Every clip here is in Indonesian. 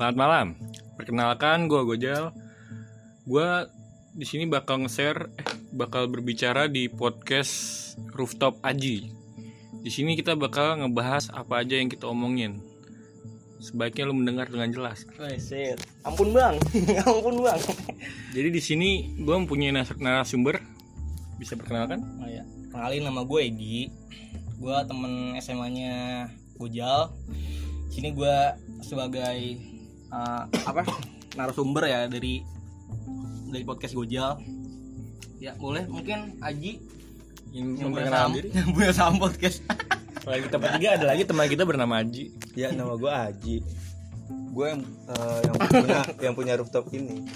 Selamat malam. Perkenalkan, gue Gojal. Gue di sini bakal nge-share, eh, bakal berbicara di podcast Rooftop Aji. Di sini kita bakal ngebahas apa aja yang kita omongin. Sebaiknya lu mendengar dengan jelas. Set. Ampun bang, ampun bang. Jadi di sini gue mempunyai narasumber. Bisa perkenalkan? Oh ya, kenalin nama gue Egi. Gue temen SMA-nya Gojal. Sini gue sebagai uh, apa narasumber ya dari dari podcast Gojal. Ya boleh mungkin Aji Yang yang punya diri. yang punya saham podcast. Selain kita bertiga ada lagi teman kita bernama Aji. Ya nama gue Aji. Gue yang eh, yang punya yang punya rooftop ini.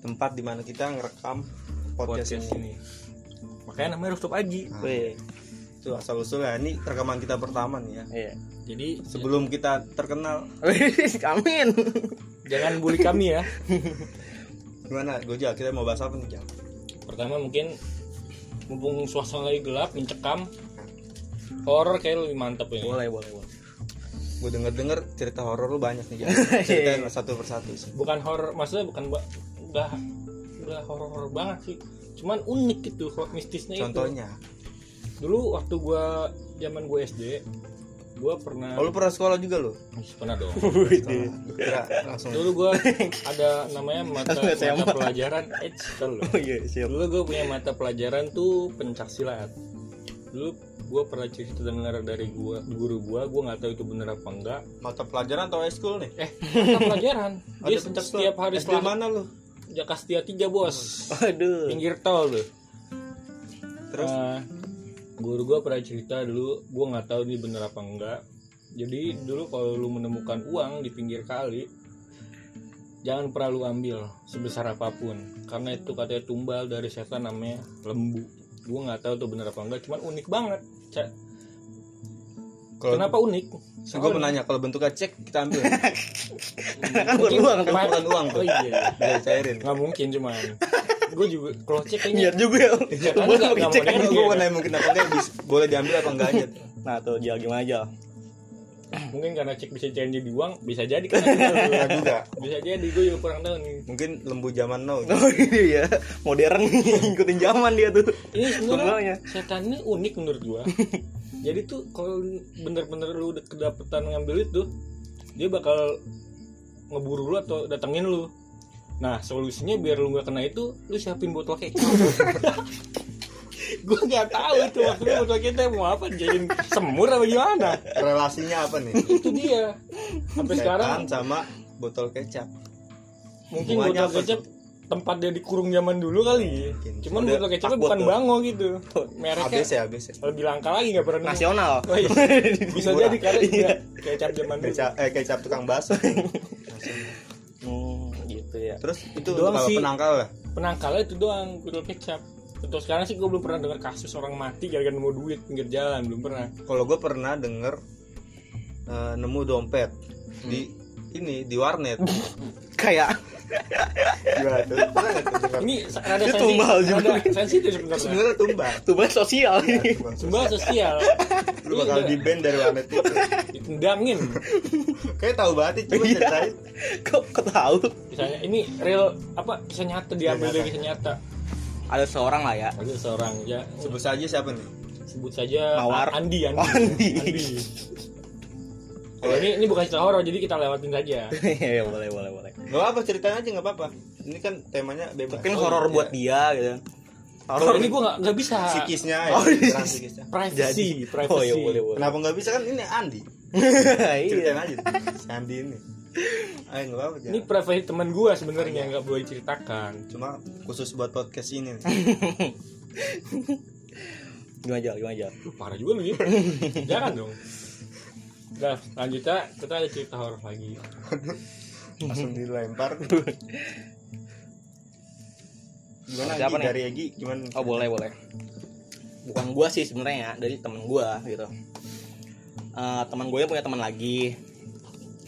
Tempat di mana kita ngerekam podcast, Podcast ini. ini. Makanya namanya Rooftop Aji. Nah, itu asal usulnya. Ini rekaman kita pertama nih ya. iya. Jadi Sebelum kita terkenal, Amin. jangan bully kami ya. gimana? Gojal, kita mau bahas apa nih Jal? Pertama mungkin mumpung suasana lagi gelap, mencekam, horor kayak lebih mantep ini. Boleh, boleh, boleh. Gue denger denger cerita horor lu banyak nih Jal. Ceritain satu persatu sih. Bukan horor, maksudnya bukan ba- nggak nggak horor banget sih. Cuman unik gitu, mistisnya itu. Dulu waktu gua zaman gue SD, gua pernah Oh lu pernah sekolah juga lu? pernah dong. Langsung. Dulu gua ada namanya mata, mata pelajaran eh lu. Oh iya, siap. Dulu gue punya mata pelajaran tuh pencak silat. Dulu gue pernah cerita dengar dari gua guru gua, gue nggak tahu itu bener apa enggak. Mata pelajaran atau high school nih? Eh, mata pelajaran. Dia Ada pencak setiap hari SD selama mana lu? Jaka Setia tiga bos, Aduh. pinggir tol tuh. Terus Eh, guru gua pernah cerita dulu, gua nggak tahu ini bener apa enggak. Jadi dulu kalau lu menemukan uang di pinggir kali, jangan pernah lu ambil sebesar apa pun, karena itu katanya tumbal dari setan namanya lembu. Gua nggak tahu tuh bener apa enggak, cuman unik banget. Ca- kalau Kenapa unik? gue mau nanya kalau bentuknya cek kita ambil. Kan bukan uang. Kan bukan uang tuh. Oh iya, cairin. nggak mungkin cuman. Gue juga kalau cek kayaknya Niat juga ya. Iya, kan Gua nggak- mau cek gue mau nanya mungkin apa enggak bis- boleh diambil apa enggak aja Nah tuh Jal gimana aja? mungkin karena cek bisa jadi uang, bisa jadi kan? Bisa juga bisa jadi gue juga kurang tahu nih. mungkin lembu zaman now Oh iya, modern ngikutin zaman dia tuh. ini sebenarnya setan ini unik menurut gua jadi tuh kalau bener-bener lu udah kedapetan ngambil itu dia bakal ngeburu lu atau datengin lu nah solusinya biar lu nggak kena itu lu siapin botol kecap gua nggak tahu itu maksudnya botol kecap mau apa jadiin semur apa gimana relasinya apa nih itu dia sampai sekarang sama botol kecap mungkin hubungannya botol kecap tempat dia dikurung zaman dulu kali Mungkin. cuman botol kecapnya bukan tuh. bango gitu mereknya habis ya habis ya lebih langka lagi nggak pernah. Nasional. Oh, iya. bisa Murah. jadi karena iya. kecap zaman dulu kecap eh kecap tukang bakso Hmm, gitu ya. terus itu Doang sih. penangkal lah penangkalnya itu doang botol kecap untuk sekarang sih gue belum pernah dengar kasus orang mati gara-gara nemu duit pinggir jalan belum pernah kalau gue pernah denger eh, nemu dompet di ini di warnet Kayak ini Itu sensi- tumbal juga. sensitif sebenarnya sebenarnya tumbal tumbal sosial. tumbal sosial lu bakal Iya. di ban dari warnet itu ditendangin kayak tahu banget coba Iya. ceritain kok kok tahu? misalnya ini real apa kisah nyata diambil dari kisah nyata Ada seorang lah ya. ada seorang ya sebut saja siapa nih sebut saja Mawar. Andi Andi, Oh, Andi. Oh, Kalau ini ini bukan cerita horor jadi kita lewatin saja. Iya boleh boleh boleh. Gak apa ceritain aja nggak apa-apa. Ini kan temanya bebas. Mungkin Oh, horor iya. buat dia gitu. Kalau ini gue nggak nggak bisa. psikisnya ya. Oh, iya. Psikisnya. Privacy, privacy. Oh iya boleh boleh. Kenapa nggak bisa kan ini Andi. Ceritain iya. aja si Andi ini. Ayo nggak apa-apa. Ini jangan. privasi teman gue sebenarnya nggak boleh ceritakan. Cuma khusus buat podcast ini. Gimana aja gimana aja. Lu parah juga lu ya. Jangan dong. Udah, lanjutnya kita ada cerita horor lagi. Langsung dilempar. Gimana Siapa Egi? dari Egi gimana? Oh boleh boleh. Bukan gua sih sebenarnya ya, dari temen gua gitu. Eh teman gue punya teman lagi.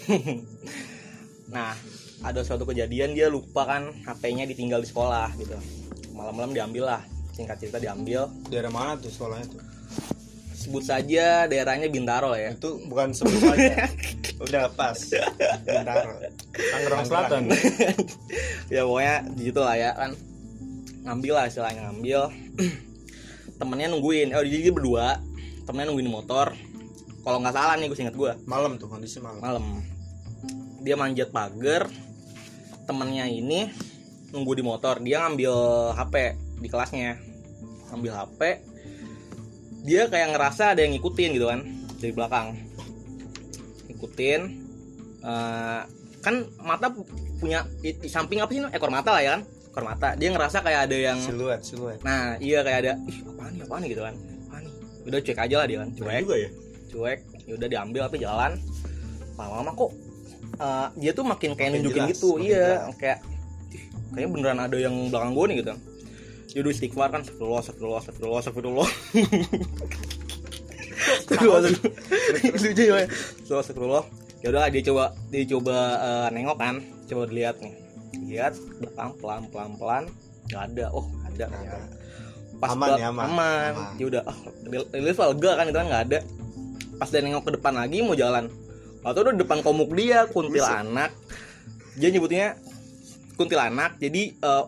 nah, ada suatu kejadian dia lupa kan HP-nya ditinggal di sekolah gitu. Malam-malam diambil lah. Singkat cerita diambil. Daerah mana tuh sekolahnya tuh? Sebut saja daerahnya Bintaro ya. Itu bukan sebut saja. Udah pas Bintaro. Tangerang Selatan. Ya pokoknya gitu lah ya kan. Ngambil lah istilahnya ngambil. Temennya nungguin. Oh jadi dia berdua temennya nungguin di motor. Kalau nggak salah nih gue inget gue malam tuh kondisi malam. Malam. Dia manjat pagar. Temennya ini nunggu di motor. Dia ngambil HP di kelasnya. Ngambil HP dia kayak ngerasa ada yang ngikutin gitu kan dari belakang. Ngikutin Eh, kan mata pu- punya di, di samping apa sih no? ekor mata lah ya kan? Ekor mata. Dia ngerasa kayak ada yang siluet siluet. Nah iya kayak ada ih apaan nih apaan nih? gitu kan. Apaan nih? Udah cuek aja lah dia kan cuek. Juga ya? Cuek ya udah diambil tapi jalan. Lama-lama kok eh, dia tuh makin kayak Makin nunjukin jelas, gitu. iya jelas. kayak "Ih, kayaknya beneran ada yang belakang gue nih gitu udah istighfar kan astagfirullah astagfirullah astagfirullah astagfirullah. Astagfirullah. lucu ya astagfirullah astagfirullah. Ya udahlah dia coba dia coba eh, nengok kan coba dilihat nih. Lihat belakang pelan pelan pelan. Nggak ada. Oh ada. Ternyata. pas Aman ya, aman. aman. Aman. ya udah ah rilis lah lega kan itu kan nggak ada. Pas dia nengok ke depan lagi mau jalan. Atau udah depan komuk dia kuntilanak. Dia nyebutnya kuntilanak jadi eh,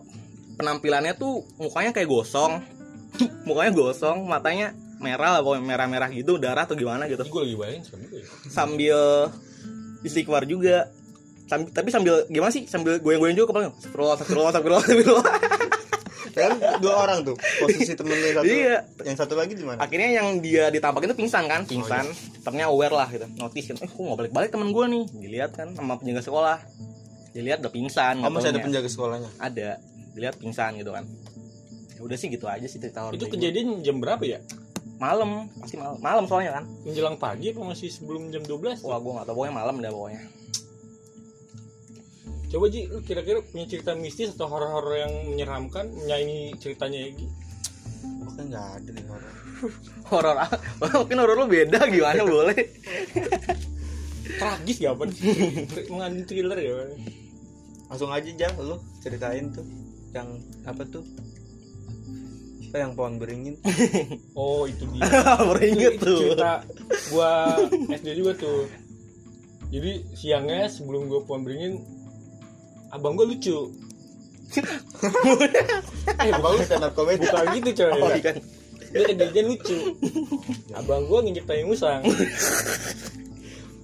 penampilannya tuh mukanya kayak gosong. Mukanya gosong matanya merah lah pokoknya merah-merah gitu darah atau gimana gitu. Gue lagi bayangin serem juga ya. Sambil istighfar juga. Sambil- tapi sambil gimana sih? Sambil goyang-goyang juga kepalanya. Astagfirullah astagfirullah astagfirullah astagfirullah kan dua orang tuh posisi temen lu satu. Iya. yang satu lagi di mana? Akhirnya yang dia ditampakin itu pingsan kan pingsan. ternyata aware lah gitu. Notice kan eh kok nggak balik balik temen gue nih? Dilihat kan sama penjaga sekolah. Dilihat udah pingsan oh masih ada penjaga sekolahnya? Ada dilihat pingsan gitu kan. Ya udah sih gitu aja sih cerita horor itu kejadian jam berapa ya? Malam pasti malam malam soalnya kan. Menjelang pagi apa masih sebelum jam 12 wah gue nggak tahu pokoknya malam dah pokoknya. Coba Ji lu kira-kira punya cerita mistis atau horor-horor yang menyeramkan? Menyaingi ceritanya Egi kan nggak ada di horor. Horor mungkin horor lu beda gimana? Boleh. Tragis gak apa mengandung thriller ya langsung aja jam lu ceritain tuh yang apa tuh? Apa yang pohon beringin? Oh itu dia. Itu tuh. cerita gua SD juga tuh. Jadi siangnya sebelum gua pulang beringin abang gua lucu. Eh bukan, bagus stand up comedy bukan gitu coy. Oh kan dia kejadian lucu. Abang gua nginjek tai musang.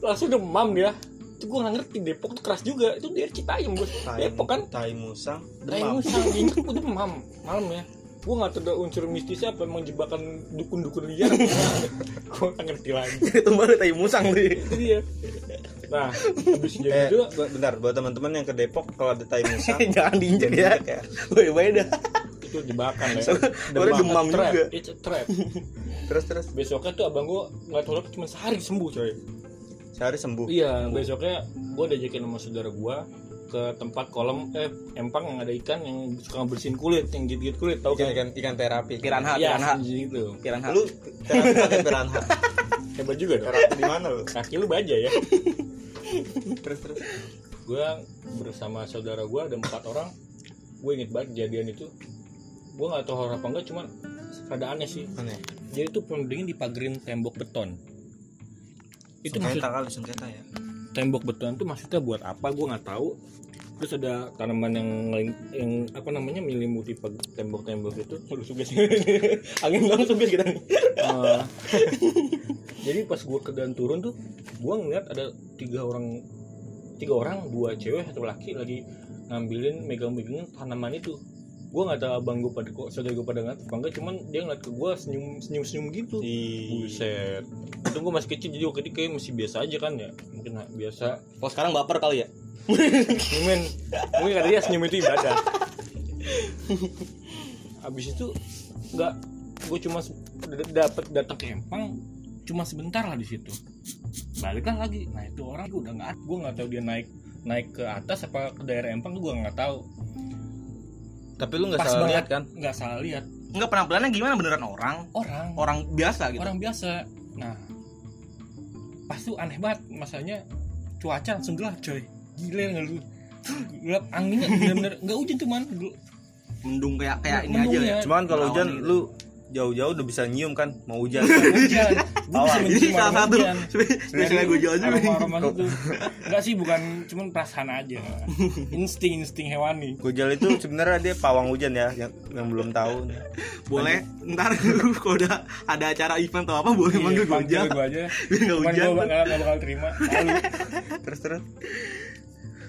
Langsung demam dia itu gua nggak ngerti Depok tuh keras juga. Itu dia Citayam tai, Depok kan? Tai musang tai demam. musang diinjek gua demam. Malam ya. Gua nggak tahu unsur mistisnya apa emang jebakan dukun-dukun liar. Gua nggak ngerti lagi. Itu baru tai musang tuh itu dia. Nah habis eh jadi juga bu- bentar buat teman-teman yang ke Depok kalau ada tai musang jangan diinjek ya. Ya. Woi, beda. itu jebakan ya. Demam. trap. juga. it's a trap. Terus terus. Besoknya tuh abang gua nggak tahu cuma sehari sembuh coy sehari sembuh. Iya besoknya gua diajakin sama saudara gua ke tempat kolam eh empang yang ada ikan yang suka bersihin kulit yang gigit kulit tahu ikan kan? ikan ikan terapi Piranha, Iya, piranha. gitu. Piranha. lu terapi pakai piranha hebat juga dong. Terapi di mana lu? Kaki lu baja ya? Terus terus. Gua bersama saudara gua ada empat orang. Gue inget banget kejadian itu. Gua nggak tahu horor apa enggak cuman rada aneh sih. Aneh. Jadi itu pendingin dipagerin tembok beton itu maksud sengketa kali sengketa ya. Tembok beton itu maksudnya buat apa? Gue nggak tahu. Terus ada tanaman yang yang apa namanya menyelimuti tembok-tembok itu. Lu suges angin banget suges kita. Nih Eh, jadi pas gue ke dan turun tuh gue ngeliat ada tiga orang tiga orang dua cewek satu laki lagi ngambilin megang-megangin tanaman itu gue nggak tahu abang gue pada kok saudara gue pada nggak apa enggak cuman dia ngeliat ke gue senyum senyum senyum gitu. Buset. Itu gue masih kecil jadi waktu itu kayak masih biasa aja kan ya. Mungkin biasa. Kalau sekarang baper kali ya. mungkin mungkin kata dia senyum itu ibadah. Habis itu nggak gue cuma se- d- dapet datang ke Empang cuma sebentar lah di situ. Baliklah lagi. Nah itu orang gue udah nggak gue nggak tahu dia naik naik ke atas apa ke daerah Empang gue nggak tahu tapi lu nggak salah banget. lihat kan? Nggak salah lihat. Enggak penampilannya gimana? Beneran orang? orang. Orang biasa gitu. orang biasa. Nah pas tuh aneh banget. Masanya cuaca langsung gelap coy. Gila nggak lu? Gelap anginnya bener-bener. Nggak hujan cuman. Mendung kayak kayak ini aja ya. cuman kalau hujan gitu. lu jauh-jauh udah bisa nyium kan mau hujan. Hujan. Gue bisa Ini mencium salah satu. Hujan spesialnya gue jual juga aroma itu enggak sih bukan cuman perasaan aja. Insting insting hewani Gojal itu sebenarnya dia pawang hujan ya yang, yang belum tahu. Boleh ntar kalau udah ada acara event atau apa boleh manggil gue aja gue aja. biar nggak hujan. gue gak, bakal terima. Terus terus.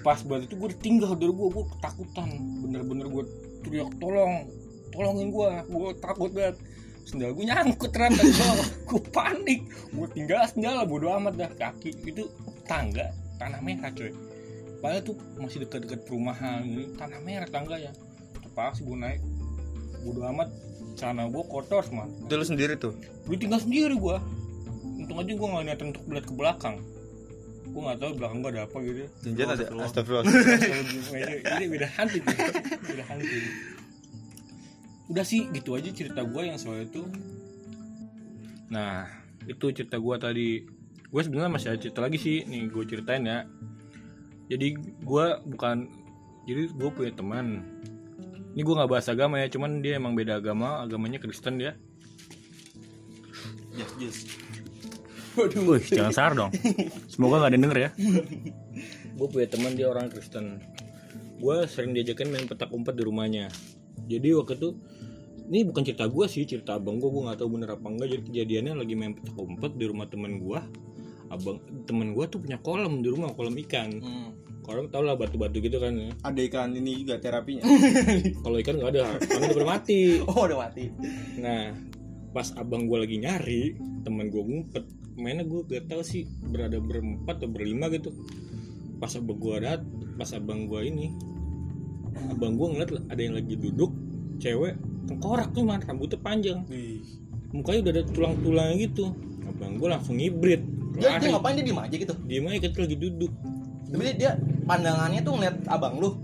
Pas buat itu gue ditinggal dari gue gue ketakutan. Bener-bener gue teriak tolong tolongin gue gue takut banget sendal gue nyangkut ternyata di bawah. Gue panik. Gue tinggal sendal bodo amat dah. Kaki itu tangga tanah merah coy. Padahal tuh masih dekat-dekat perumahan ini tanah merah tangga ya terpaksa gue naik. Bodo amat celana gue kotor semua itu lu sendiri tuh? Gue tinggal sendiri gue untung aja gue gak niat untuk melihat ke belakang. Gue gak tahu di belakang gue ada apa gitu. Janjian ada astagfirullah. Ini beda hantu beda hantu udah sih gitu aja cerita gue yang soal itu nah itu cerita gue tadi gue sebenarnya masih ada cerita lagi sih nih gue ceritain ya jadi gue bukan jadi gue punya teman ini gue nggak bahas agama ya cuman dia emang beda agama agamanya Kristen dia yes yes Wih, jangan sar dong. Semoga gak ada yang denger ya. gue punya teman dia orang Kristen. Gue sering diajakin main petak umpet di rumahnya. Jadi waktu itu ini bukan cerita gue sih, cerita abang gue. Gue nggak tahu bener apa enggak. Jadi kejadiannya lagi main petak umpet di rumah temen gue. Abang temen gue tuh punya kolam di rumah, kolam ikan. Hmm. Kolam tau lah batu-batu gitu kan. ya. ada ikan ini juga terapinya Kalau ikan nggak ada, karena udah mati. oh udah mati Nah, pas abang gue lagi nyari, temen gue ngumpet. Mainnya gue gak tahu sih berada berempat atau berlima gitu. Pas abang gue dat, pas abang gue ini, abang gue ngeliat ada yang lagi duduk, cewek tengkorak tuh man, rambutnya panjang, mukanya udah ada tulang-tulangnya gitu. Abang gue langsung ngibrit, dia, dia ngapain? Dia diem aja gitu? Diem aja kita lagi duduk. tapi dia, dia pandangannya tuh ngeliat abang lu.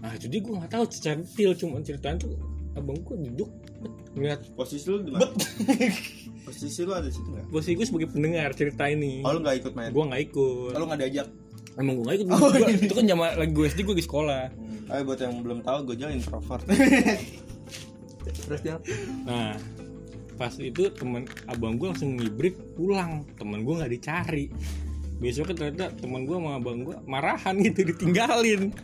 Nah, jadi gue nggak tahu secara detail, cuma ceritaan tuh abang gue duduk ngeliat. Posisi lu di mana? Posisi lu ada di situ nggak? Posisi gue sebagai pendengar cerita ini. oh lu nggak ikut main? Gue nggak ikut. Kalau nggak diajak? Emang gue nggak ikut. Oh, Gua- iya. itu kan zaman lagi gue SD gue di sekolah Ayo buat yang belum tahu Gojal introvert. Terus dia nah pas itu temen abang gue langsung ngibrit pulang. Temen gue nggak dicari. Besoknya ternyata temen gue sama abang gue marahan gitu ditinggalin.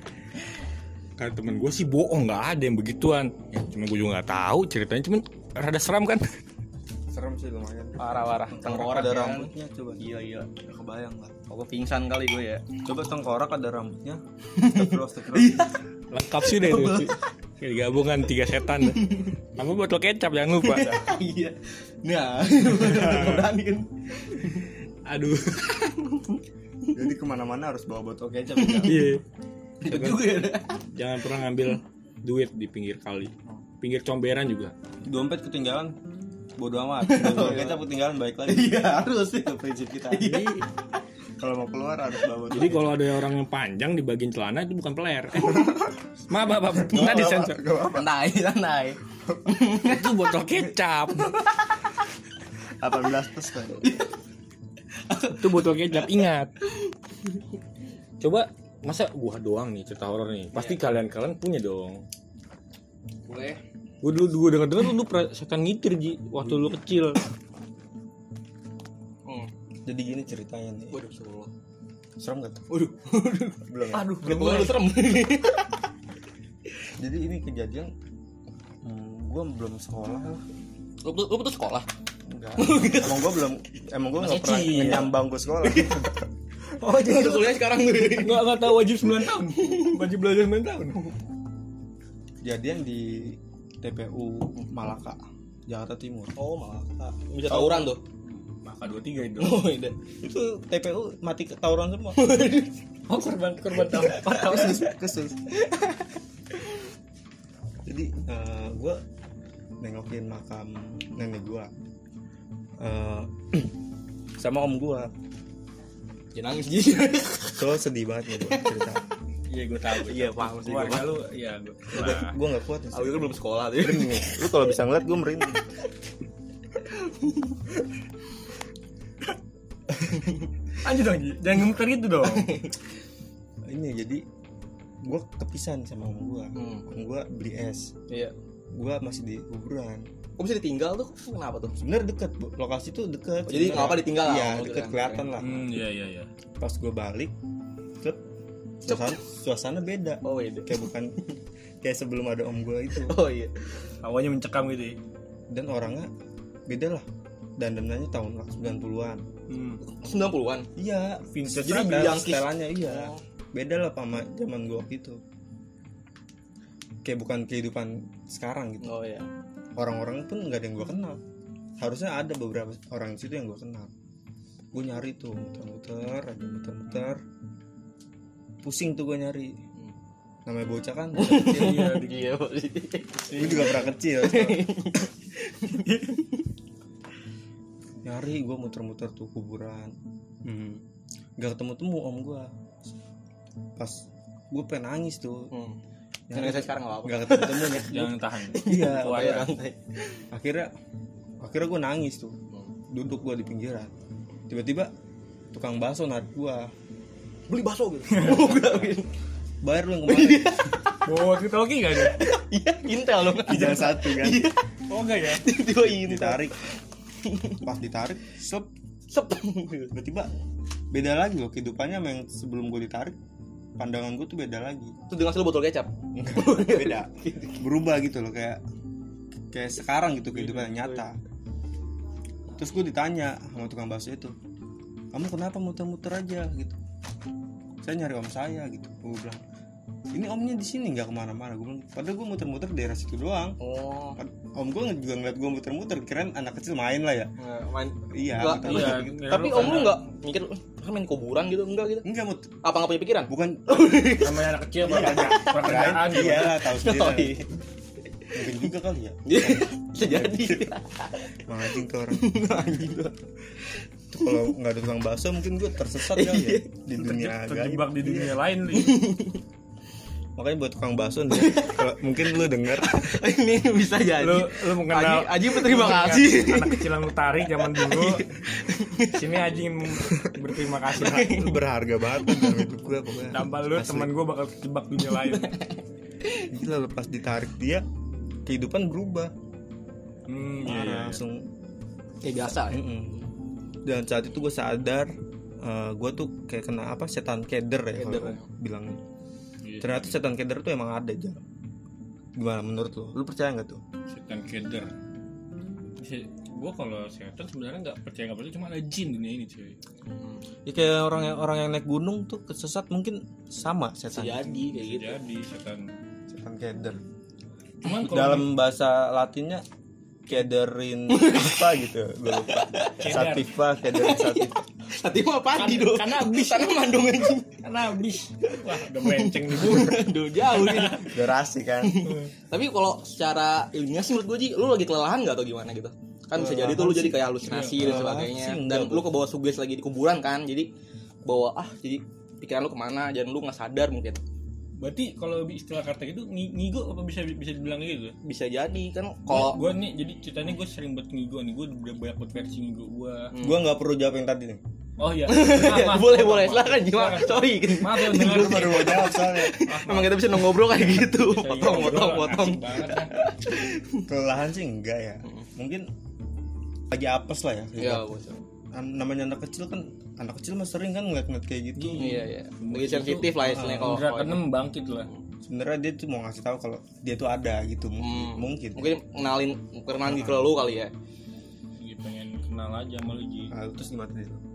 Karena temen gue sih bohong nggak ada yang begituan. Ya, cuma gue juga nggak tahu ceritanya cuman rada seram kan serem sih lumayan. Parah-parah. Tengkorak ada ya. rambutnya coba. Gila gila Nggak kebayang lah oh, gue pingsan kali gue ya. Coba tengkorak ada rambutnya. Astagfirullah astagfirullah lengkap sih deh itu Kayak gabungan tiga setan deh. sama botol kecap jangan lupa. Iya. Nah berani kan aduh. Jadi ke mana-mana harus bawa botol kecap ya. iya. Ribet juga ya. Jangan pernah ngambil duit di pinggir kali. Pinggir comberan juga. Dompet ketinggalan bodo amat. Botol kecap ketinggalan baik lagi. Iya harus itu prinsip kita. Jadi kalau mau keluar harus bawa jadi kalau ada orang yang panjang di bagian celana itu bukan peler. Maaf maaf nggak disensor. santai santai itu botol kecap. 18 plus kan itu botol kecap ingat. Coba masa gua doang nih cerita horor nih? Pasti kalian kalian punya dong. Boleh gua dulu dulu denger denger lu pernah setan ngitir ji waktu lu kecil. Hmm. jadi gini ceritanya nih. Waduh Allah serem gak tuh waduh. Belum ya? aduh belum belum serem. Jadi ini kejadian hmm, gue belum sekolah. Lah lu, lu, lu putus sekolah? Enggak. Emang gue belum emang gue nggak pernah nyambang gue sekolah. Oh jadi udah kuliah sekarang. tuh nggak nggak tahu wajib 9 tahun. Wajib belajar 9 tahun? Kejadian di TPU Malaka Jakarta Timur. Oh malah bisa tawuran tuh? Maka 23 itu. Oh iya. Itu TPU mati ketawuran semua. Oh korban korban tahu. Khusus khusus jadi gue nengokin makam nenek gue sama om gue jangan nangis. Gitu so sedih banget nih gua cerita iya gue tahu Iya, paham sih gua. keluarga lu iya gue gue nggak kuat aku kan belum sekolah tuh merinding lu kalau bisa ngeliat gue merinding. Lanjut dong jangan gemeter gitu dong. Ini jadi gue kepisan sama om gue Hmm. om gue beli es. Iya. Gue masih di kuburan. Kok bisa ditinggal tuh? Kenapa tuh? Sebenarnya deket lokasi tuh deket. Oh, jadi nggak apa ditinggal? Lah, iya gitu deket kelihatan lah. Hmm iya iya iya. Pas gue balik cep, suasana, suasana beda. Oh iya kayak bukan kayak sebelum ada om gue itu. Oh iya. Awalnya mencekam gitu ya? Dan orangnya beda lah. Dandanannya tahun 90-an hmm. 90-an iya. Vintage Jadi kis- setelannya iya. Beda lah sama zaman gue waktu itu. Kayak bukan kehidupan sekarang gitu. Oh iya. Orang-orang pun nggak ada yang gue kenal. Harusnya ada beberapa orang di situ yang gue kenal. Gue nyari tuh muter-muter aja muter-muter pusing tuh gue nyari. Namanya bocah kan? Iya iya gue juga pernah kecil nyari gue muter-muter tuh kuburan. Hmm. nggak ketemu temu om gue pas gue pengen nangis tuh. Hmm. nyari. Jangan saya sekarang nggak apa-apa. Nggak ketemu temu nih. Jangan tahan iya. Ya. santai. akhirnya akhirnya gue nangis tuh. Duduk gue di pinggiran. Tiba-tiba tukang bakso narik gue beli bakso gitu. Oh enggak gitu. bayar lu yang kemarin. Oh kita lagi nggak ada? Iya intel dong. Jangan satu kan. Oh enggak ya? Tiba intel. Ditarik. Pas ditarik sep sep tiba-tiba beda lagi loh kehidupannya sama yang sebelum gue ditarik. Pandangan gue tuh beda lagi. Itu dengan lu botol kecap? Beda. Berubah gitu loh kayak kayak sekarang gitu kehidupan yang nyata. Terus gue ditanya sama tukang bakso itu kamu kenapa muter-muter aja? Gitu saya nyari om saya gitu gue bilang ini omnya di sini nggak ke mana-mana. Gue bilang padahal gue muter-muter di daerah situ doang. Oh. Om gue juga ngeliat gue muter-muter kirain anak kecil main lah ya. Nah, main. Iya muter-muter iya gitu. tapi om lu nggak mikir kan main kuburan gitu? Enggak gitu. Enggak mut apa nggak punya pikiran? bukan. Namanya anak kecil pekerja pekerjaan gitu iya lah tahu sendiri. oh, iya. mungkin juga kali ya. Bisa jadi. Anjing tuh orang Tuh kalau nggak ada tukang bakso mungkin gue tersesat kali ya di dunia terjebak di dunia lain nih. Makanya buat tukang bakso nih kalau mungkin lu denger. Ini bisa jadi. Lu lu mengenal Aji, Aji berterima kasih. anak kecil yang tarik zaman dulu. Sini Aji ingin berterima kasih. Lu berharga banget dalam hidup gue pokoknya. Tambah lu Asli. teman gue bakal terjebak dunia lain. Gila lepas ditarik dia kehidupan berubah. Hmm, iya, Parah, iya. langsung. Kayak biasa. Ya Mm-mm. Dan saat itu gue sadar eh, gue tuh kayak kena apa setan keder ya Keder, kalau ya. bilangnya Iya. ternyata setan keder tuh emang ada aja gimana menurut lu lu percaya nggak tuh? Setan keder. Gue kalau setan sebenarnya nggak percaya nggak percaya. Cuma ada jin dunia ini cuy. Ya kayak orang yang orang yang naik gunung tuh kesesat mungkin sama setan. Jadi kayak gitu. jadi setan. Setan keder. Cuman kalau dalam bahasa latinnya kederin apa gitu gue lupa Keder. sativa kederin sativa Tadi mah padi Kan- dong. karena habis. Sana mandung anjing. karena habis wah udah melenceng nih bu Aduh jauh nih. durasi kan Tapi kalau secara ilmiah sih menurut gue Ji, lu lagi kelelahan gak atau gimana gitu? Kan bisa jadi tuh lu jadi kayak halusinasi dan Kelelahan sebagainya. sih Dan lu ke bawah suges lagi di kuburan kan, jadi bawa ah jadi pikiran lu ke mana dan lu nggak sadar mungkin berarti kalau istilah kata itu ngi- ngigo apa bisa bisa dibilang gitu? Bisa jadi kan kalau gue nih jadi ceritanya gue sering buat ngigo nih gue udah banyak buat versi ngigo gue gue nggak perlu jawab yang tadi nih. Oh iya. Maaf, maaf, boleh maaf, boleh silakan gimana? Silakan. sorry. Maaf ya dengar baru mau jawab soalnya. Emang kita bisa ngobrol kayak gitu. Bisa potong potong potong. banget kan. kelelahan sih enggak ya. Mungkin lagi apes lah ya. Ya bos An- namanya anak kecil kan anak kecil mah sering kan ngeliat-ngeliat kayak gitu. Iya iya. Lebih sensitif lah istilahnya kalau Indra keenam bangkit lah. Sebenarnya dia tuh mau ngasih tahu kalau dia tuh ada gitu mungkin Hmm. mungkin. Mungkin kenalin kenalin di ke lu kali ya. Lagi pengen kenal aja sama lu Nah, terus gimana tadi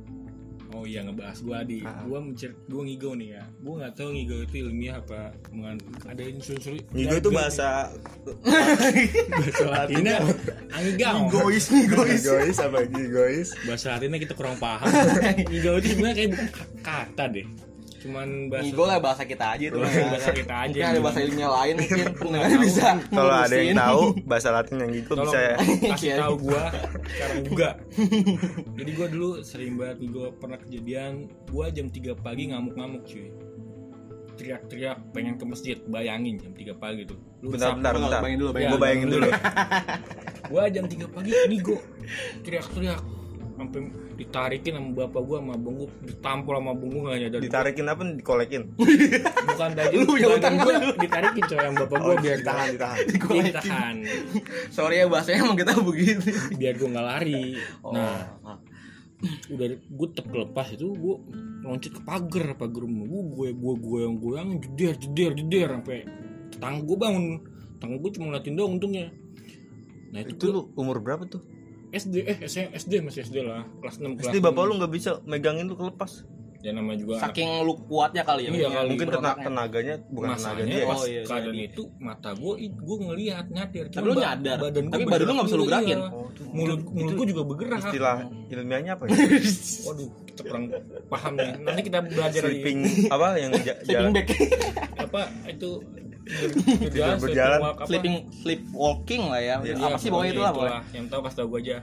oh iya ngebahas gue di Ah. gue mencer gue ngigo nih ya. Gue nggak tahu ngigo itu ilmiah apa mengan- ada unsur-unsur Ngigo itu bahasa bahasa Latinnya angigau egois. egois apa? Egois bahasa Latinnya kita kurang paham. Ngigo itu sebenarnya kayak kata deh cuman bahasa Ngigo lah bahasa kita aja itu. bahasa kita aja Mungkin ada bahasa ilmiah lain mungkin pendengar bisa. kalau ada yang tahu bahasa Latin yang gitu bisa ya kasih Iya. tahu gua sekarang juga. Jadi gua dulu sering banget gua pernah kejadian gua jam 3 pagi ngamuk-ngamuk cuy. Teriak-teriak pengen ke masjid, bayangin jam 3 pagi tuh. Lu bentar bentar bentar bayangin dulu, bayangin gue bayangin dulu Gua jam 3 pagi gua teriak-teriak sampai ditarikin sama bapak gua sama abang gua. Ditampol sama abang gua nggak nyadar. Ditarikin apa? Dikolekin? bukan tadi Lu punya utang gua. ditarikin coy sama bapak gua biar ditahan, ditahan. Ditahan. Sorry ya bahasanya emang kita begitu. Biar gua nggak lari. Oh. nah udah gue tep lepas itu gue loncat ke pagar pagar rumah gue gue gue goyang goyang jeder jeder jeder sampai tangga gue bangun. Tangga gue cuma ngeliatin doang untungnya. Nah itu, Itu lu umur berapa tuh? SD eh SD, SD masih SD lah kelas 6 kelas Pasti bapak 6. lu nggak bisa megangin lu kelepas. ya nama juga anak- saking lu kuatnya kali ya Iya, kali. Mungkin tena- tenaganya bukan tenaga masalahnya dia. pas Oh, iya, keadaan jadi. itu mata gue gue ngelihat nyatir Tapi lu nyadar. badan gua Tapi badan lu nggak bisa lu gerakin. iya. Oh, mulut mulut gue juga bergerak Istilah ilmiahnya apa ya? waduh kita kurang paham nih nanti kita belajar di Sleeping apa yang sleeping bag apa itu Tidur berjalan. walk, apa? sleeping sleep walking lah ya. Iya, apa sih pokoknya itu lah pokoknya. Yang tahu kasih tau gue aja.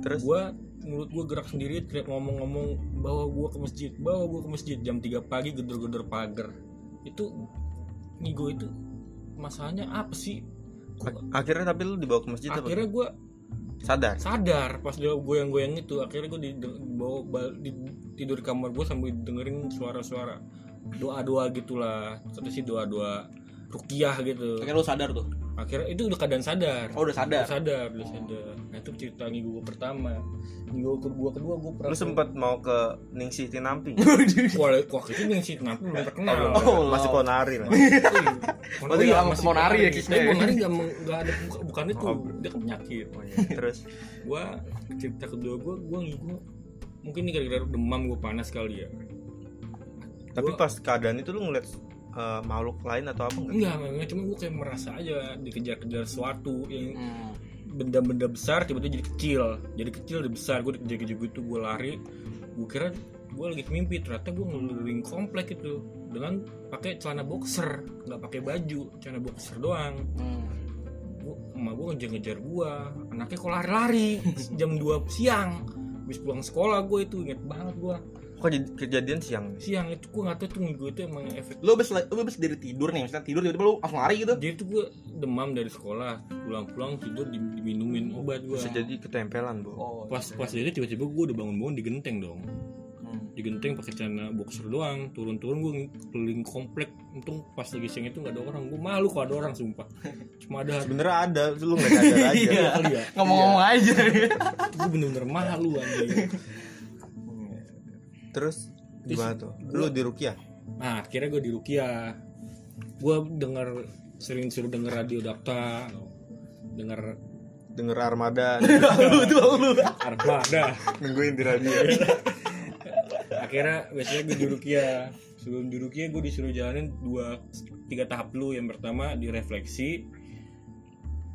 Terus? Gue mulut gue gerak sendiri teriak ngomong-ngomong bawa gue ke masjid bawa gue ke masjid. Jam 3 pagi gedor-gedor pagar. Itu nih gue itu masalahnya apa sih? Gua- akhirnya tapi lu dibawa ke masjid akhirnya gue Sadar. sadar pas dia goyang-goyang itu akhirnya gue dibawa ba- di- tidur di kamar gue sambil dengerin suara-suara doa-doa gitulah. Kata sih doa-doa rukiah gitu. Akhirnya lu sadar tuh? Akhirnya itu udah keadaan sadar. Oh udah sadar? Udah sadar udah sadar. Nah itu cerita minggu gue pertama. Minggu kedua kedua gue pernah Lu sempat mau ke Ningsih Tinampi. wah wah itu si kenapa belum terkenal. Oh, masih Allah. Ponari lah. Oh, iya, masih mau nari ya, Tapi ya. mau nari nggak meng- nggak ada buka- bukan itu. Oh. dia kan penyakit. Oh, iya. Terus? Gua cerita kedua gua gua ngigo mungkin ini gara-gara demam gua panas kali ya. Tapi Gua- pas keadaan itu lu ngeliat eh, makhluk lain atau apa enggak? enggak enggak cuma gua kayak merasa aja dikejar-kejar sesuatu yang Hmm. benda-benda besar tiba-tiba jadi kecil. Jadi kecil jadi besar. Gue dikejar-kejar gitu gue lari. Gue kira gue lagi mimpi ternyata gue ngeliling komplek itu dengan pakai celana boxer. Nggak pakai baju celana boxer doang. Hmm. gua, emak gue ngejar-ngejar gue anaknya kok lari-lari. Jam 2 siang habis pulang sekolah gue itu inget banget gue kejadian siang? siang itu gue nggak tahu tuh gue itu emang efek lu abis lu abis dari tidur nih misalnya tidur tiba-tiba lu langsung lari gitu? Jadi tuh gue demam dari sekolah pulang-pulang tidur di- diminumin obat gue Bisa jadi ketempelan, Bu. oh pas pas itu tiba-tiba gue udah bangun-bangun digenteng dong. Hmm. digenteng pakai celana boxer doang turun-turun gue keliling komplek. Untung pas lagi siang itu nggak ada orang gue malu kalau ada orang sumpah. Cuma ada Sebenarnya ada, lu nggak sadar aja. Iya kali ya ngomong-ngomong aja. Gue bener-bener malu anjing Terus gimana tuh? Lu di Rukiah? nah akhirnya gue di Rukia gue denger sering suruh denger radio Dakta denger Denger Armada. Lu tuh lu. Armada. Nungguin di radio. akhirnya biasanya gue di Rukia sebelum di Rukia gue disuruh jalanin dua tiga tahap dulu. Yang pertama direfleksi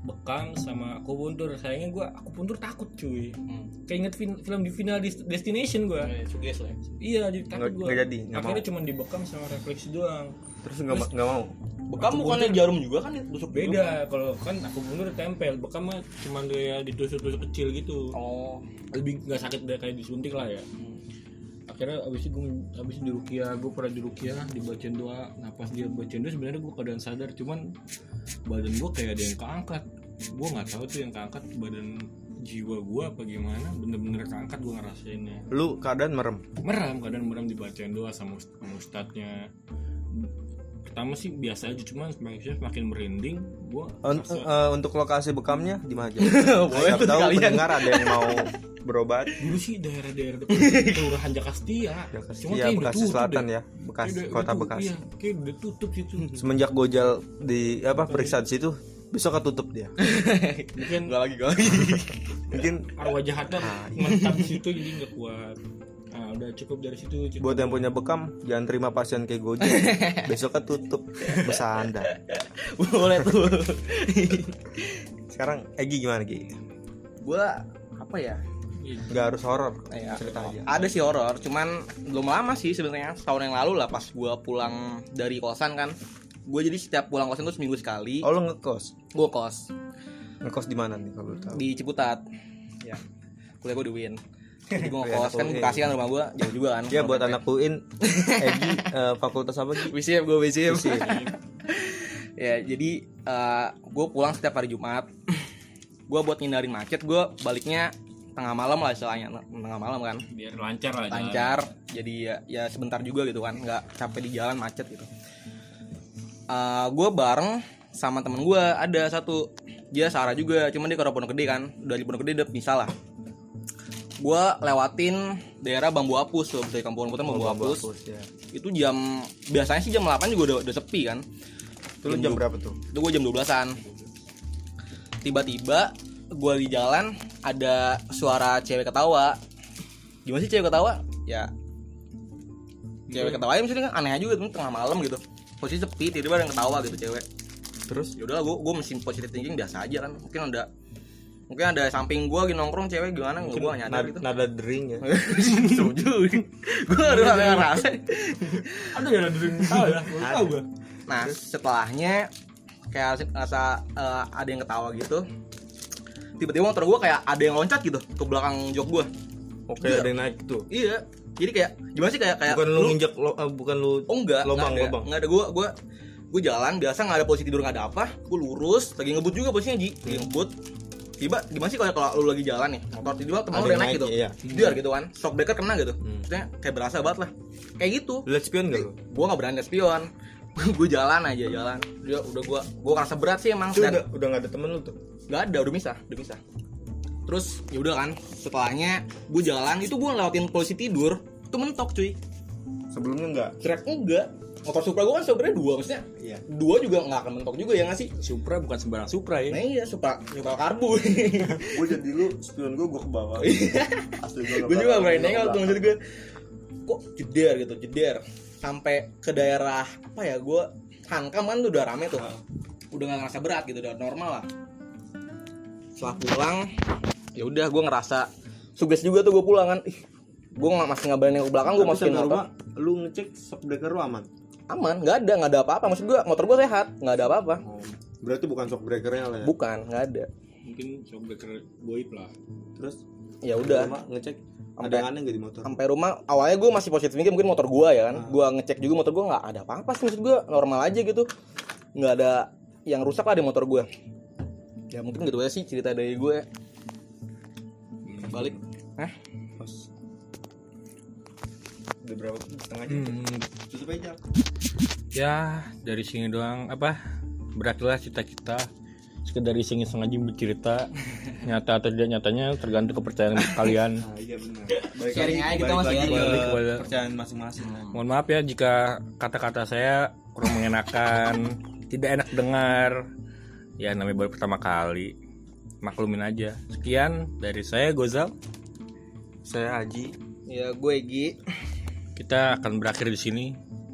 bekam sama aku puntur sayangnya gue aku puntur takut cuy. Hmm. kayak inget fin- film di final Des- destination gue suges lah. Ya. iya jadi takut gue nggak jadi, nggak akhirnya cuma dibekam sama refleksi doang. Terus nggak ma- nggak mau. bekam bukannya jarum juga kan ya? Tusuk juga. beda kalau kan aku puntur tempel. Bekam mah cuma dia ditusuk-tusuk kecil gitu. Oh. Lebih nggak sakit dari kayak disuntik lah ya akhirnya abis itu gue abis di rukia gue pernah di rukia dibacain doa nah pas dia bacain doa sebenarnya gue keadaan sadar cuman badan gue kayak ada yang keangkat. Gue nggak tahu tuh yang keangkat badan jiwa gue apa gimana bener-bener keangkat gue ngerasainnya. Lu keadaan merem. meram kadang meram dibacain doa sama, sama ustadznya pertama sih biasa aja cuman semakin semakin merinding gue Un- eh, untuk lokasi bekamnya di mana aja? Boleh Siapa tuh tahu sekalian. pendengar ada yang mau berobat. dulu sih daerah-daerah dekat kelurahan Jakastia Cuma ya, Bekasi tutup Selatan deh. ya, Bekasi, Kayak kota udah- Bekasi. Iya, kayak udah tutup situ. Semenjak Gojal di apa periksa di situ, besok ketutup dia. Mungkin Enggak lagi, enggak lagi. Mungkin arwah jahatnya Ah, iya. mantap di situ jadi nggak kuat. Udah cukup dari situ. cerita buat yang punya bekam jangan terima pasien kayak Gojal. Besok ketutup. Bersanda. Boleh tuh. Sekarang Egi gimana Gi? gua apa ya? Iya. Gak harus horor. Ya, Cerita aja. Ada sih horor, cuman belum lama sih sebenarnya. Setahun yang lalu lah pas gua pulang dari kosan kan. Gue jadi setiap pulang kosan tuh seminggu sekali. Oh lu ngekos? Gue kos Ngekos di mana nih kalau tahu? di Ciputat. Ya. Kuliah gue di UIN. Jadi gue Kuliah ngekos kan Bekasi kan rumah gue jauh juga kan. Ya buat anak UIN Egi eh, fakultas apa? WCM gue WCM. Visi. ya jadi gue pulang setiap hari Jumat. gue buat ngindarin macet gue baliknya tengah malam lah istilahnya tengah malam kan biar lancar lah jalan. lancar jadi ya, ya sebentar juga gitu kan nggak capek di jalan macet gitu gue bareng sama temen gue ada satu dia Sarah juga cuman dia ke Pondok Gede kan dari Pondok Gede udah bisa lah gue lewatin daerah bambu apus tuh dari kampung Putan bambu, apus. ya. itu jam biasanya sih jam 8 juga udah, udah sepi kan. Itu lu jam berapa tuh? itu gue jam 12an tiba-tiba gue di jalan ada suara cewek ketawa. Gimana sih cewek ketawa? Ya cewek ketawa ya maksudnya kan aneh aja gitu tengah malam gitu. Posisi sepi tiba-tiba ada yang ketawa gitu cewek. Terus? Ya udahlah gue gue mesin positive thinking biasa aja kan. Mungkin ada mungkin ada samping gue lagi nongkrong cewek gimana nggak gue nyadar nada, gitu nada dering ya. setuju gue udah nggak ngerasa ada ya ada yang tahu ya tahu gue Nah setelahnya kayak rasa eh, ada yang ketawa gitu. Tiba-tiba motor gue kayak ada yang loncat gitu ke belakang jok gue. Oke, Iya. ada yang naik tuh. Iya. Jadi kayak gimana sih kayak kayak Bukan lu nginjek lo, eh, bukan lu Oh enggak, lubang, enggak lubang. Enggak ada gue gue gue jalan biasa nggak ada posisi tidur nggak ada apa gue lurus lagi ngebut juga posisinya ji lagi ngebut tiba gimana sih kalau kalau lu lagi jalan nih motor tiba temen Ada lu udah naik gitu. iya. biar gitu kan shock breaker kena gitu. Hmm. maksudnya kayak berasa banget lah. Kayak gitu. Lu liat spion gak lu? gue nggak berani liat spion. Gue jalan aja jalan. Dia udah gue gue ngerasa berat sih emang. Dan udah udah gak ada temen lu tuh. nggak ada udah misah udah misah. Terus ya udah kan setelahnya gue jalan itu gue lewatin polisi tidur. Itu mentok cuy. Sebelumnya enggak. trek enggak motor Supra gue kan sebenarnya dua maksudnya Iya. dua juga nggak akan mentok juga ya nggak sih? Supra bukan sembarang Supra ya. Nah iya Supra Supra karbu. Gue jadi lu spion gue gue ke bawah. Asli gue. gue juga berani nengok tuh maksud gue kok jeder gitu jeder. Sampai ke daerah apa ya gue hankam kan tuh udah rame tuh. Udah nggak ngerasa berat gitu udah normal lah. Setelah pulang ya udah gue ngerasa suges juga tuh gue pulang kan. Ih gue nggak masih nggak berani ke belakang gue masukin motor. rumah lu ngecek breaker lu aman. Aman nggak ada nggak ada apa-apa. Maksud gue motor gue sehat nggak ada apa-apa. Oh. Berarti bukan shock breakernya lah ya. bukan nggak ada. Mungkin shockbreaker goib lah. Terus? Ya udah. ngecek ada Sampai- yang aneh gak di motor? sampai rumah awalnya gue masih positif mikir mungkin motor gue ya kan. Gue ngecek juga motor gue nggak ada apa-apa sih maksud gue normal aja gitu. Nggak ada yang rusak lah di motor gue ya mungkin gitu aja sih cerita dari gue balik. Hah? Udah berapa? Setengah jam. hmm, Tutup aja. ya dari sini doang apa beratlah cita-cita sekedar iseng iseng aja bercerita nyata atau tidak nyatanya tergantung kepercayaan kalian Ah iya benar. Baik Sharing aja, kita balik masih lagi sharing. ke Balik kepada- kepercayaan masing-masing. lah. mohon maaf ya jika kata-kata saya kurang mengenakan tidak enak dengar ya namanya baru pertama kali maklumin aja sekian dari saya Gozal Saya Haji. ya gue Gi kita akan berakhir di sini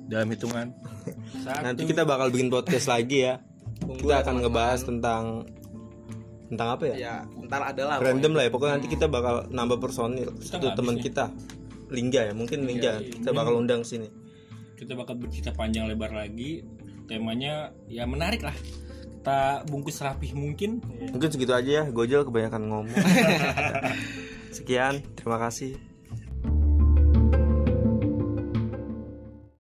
dalam hitungan Nanti kita bakal bikin podcast lagi ya. Tunggu Kita ya, akan ngebahas tentang tentang apa ya? ya ntar ada lah Random lah ya. Pokoknya nanti kita bakal nambah personil. Satu teman habis kita. Lingga ya, mungkin Lingga. iya. Kita bakal undang sini. kita bakal bercerita panjang lebar lagi temanya ya menarik lah kita bungkus rapih mungkin Mungkin segitu aja ya. Gojol kebanyakan ngomong. Sekian, terima kasih.